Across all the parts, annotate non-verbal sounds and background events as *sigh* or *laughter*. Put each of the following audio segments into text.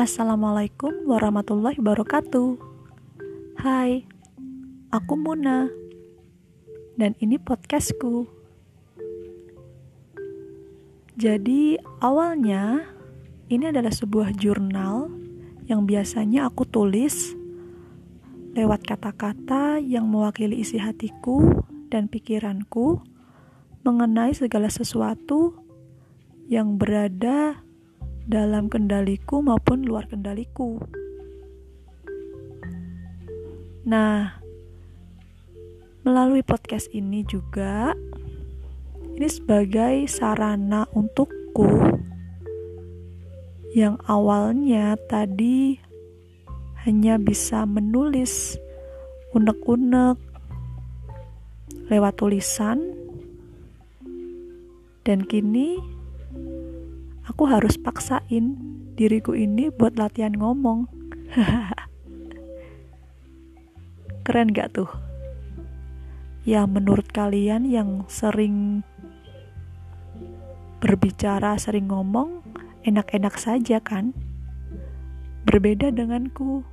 Assalamualaikum warahmatullahi wabarakatuh. Hai, aku Muna, dan ini podcastku. Jadi, awalnya ini adalah sebuah jurnal yang biasanya aku tulis lewat kata-kata yang mewakili isi hatiku dan pikiranku mengenai segala sesuatu yang berada dalam kendaliku maupun luar kendaliku. Nah, melalui podcast ini juga ini sebagai sarana untukku yang awalnya tadi hanya bisa menulis unek-unek lewat tulisan dan kini aku harus paksain diriku ini buat latihan ngomong. *laughs* Keren gak tuh? Ya menurut kalian yang sering berbicara, sering ngomong, enak-enak saja kan? Berbeda denganku.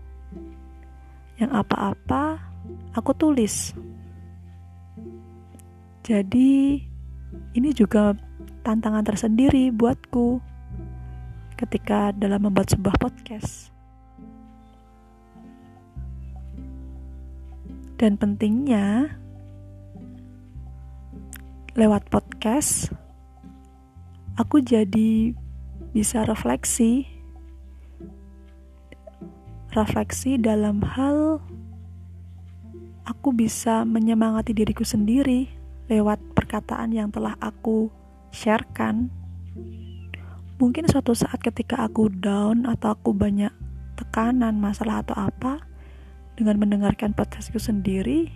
Yang apa-apa aku tulis. Jadi ini juga tantangan tersendiri buatku ketika dalam membuat sebuah podcast. Dan pentingnya lewat podcast aku jadi bisa refleksi refleksi dalam hal aku bisa menyemangati diriku sendiri lewat perkataan yang telah aku sharekan. Mungkin suatu saat ketika aku down atau aku banyak tekanan masalah atau apa dengan mendengarkan podcastku sendiri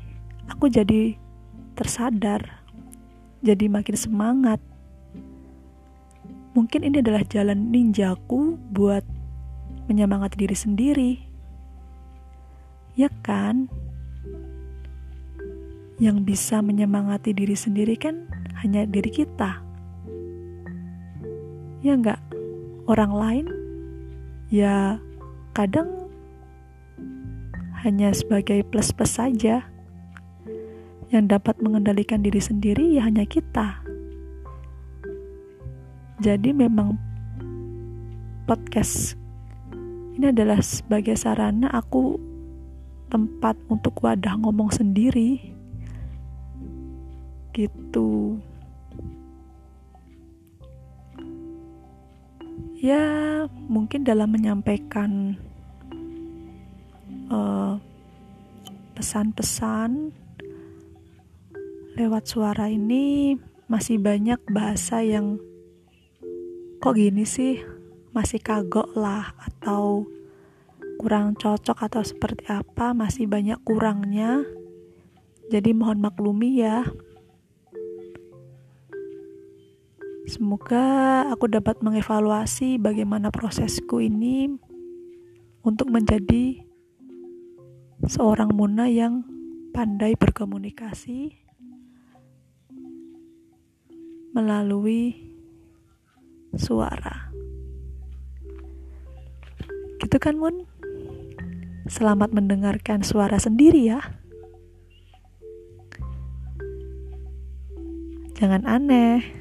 aku jadi tersadar jadi makin semangat. Mungkin ini adalah jalan ninjaku buat menyemangati diri sendiri. Ya kan? Yang bisa menyemangati diri sendiri kan hanya diri kita ya enggak orang lain ya kadang hanya sebagai plus-plus saja. Yang dapat mengendalikan diri sendiri ya hanya kita. Jadi memang podcast ini adalah sebagai sarana aku tempat untuk wadah ngomong sendiri. Gitu ya mungkin dalam menyampaikan eh, pesan-pesan lewat suara ini masih banyak bahasa yang kok gini sih? Masih kagok lah atau kurang cocok atau seperti apa? Masih banyak kurangnya. Jadi mohon maklumi ya Semoga aku dapat mengevaluasi bagaimana prosesku ini untuk menjadi seorang Muna yang pandai berkomunikasi melalui suara. Gitu kan, Mun? Selamat mendengarkan suara sendiri ya. Jangan aneh.